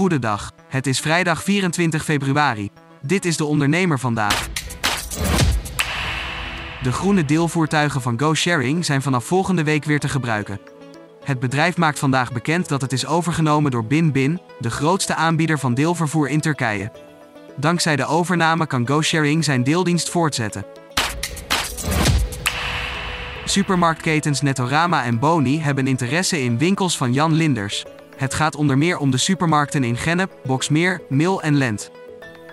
Goedendag. Het is vrijdag 24 februari. Dit is de ondernemer vandaag. De groene deelvoertuigen van GoSharing zijn vanaf volgende week weer te gebruiken. Het bedrijf maakt vandaag bekend dat het is overgenomen door BinBin, de grootste aanbieder van deelvervoer in Turkije. Dankzij de overname kan GoSharing zijn deeldienst voortzetten. Supermarktketens Netorama en Boni hebben interesse in winkels van Jan Linders. Het gaat onder meer om de supermarkten in Gennep, Boksmeer, Mil en Lent.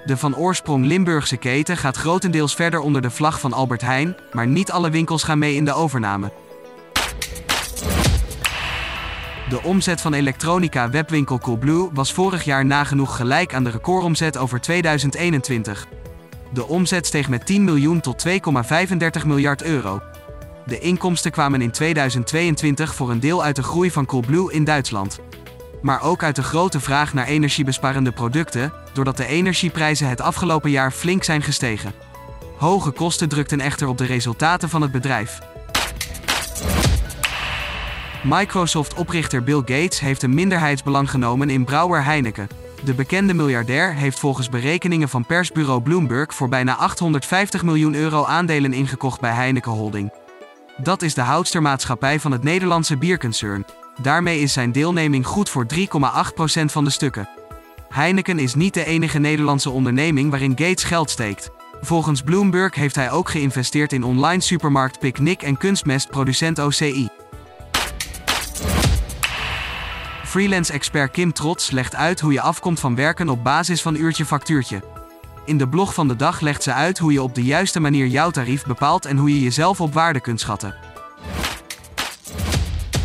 De van oorsprong Limburgse keten gaat grotendeels verder onder de vlag van Albert Heijn, maar niet alle winkels gaan mee in de overname. De omzet van elektronica webwinkel Coolblue was vorig jaar nagenoeg gelijk aan de recordomzet over 2021. De omzet steeg met 10 miljoen tot 2,35 miljard euro. De inkomsten kwamen in 2022 voor een deel uit de groei van Coolblue in Duitsland. Maar ook uit de grote vraag naar energiebesparende producten, doordat de energieprijzen het afgelopen jaar flink zijn gestegen. Hoge kosten drukten echter op de resultaten van het bedrijf. Microsoft-oprichter Bill Gates heeft een minderheidsbelang genomen in brouwer Heineken. De bekende miljardair heeft volgens berekeningen van persbureau Bloomberg voor bijna 850 miljoen euro aandelen ingekocht bij Heineken Holding. Dat is de houdstermaatschappij van het Nederlandse bierconcern. Daarmee is zijn deelneming goed voor 3,8% van de stukken. Heineken is niet de enige Nederlandse onderneming waarin Gates geld steekt. Volgens Bloomberg heeft hij ook geïnvesteerd in online supermarkt Picnic en kunstmestproducent OCI. Freelance-expert Kim Trots legt uit hoe je afkomt van werken op basis van uurtje factuurtje. In de blog van de dag legt ze uit hoe je op de juiste manier jouw tarief bepaalt en hoe je jezelf op waarde kunt schatten.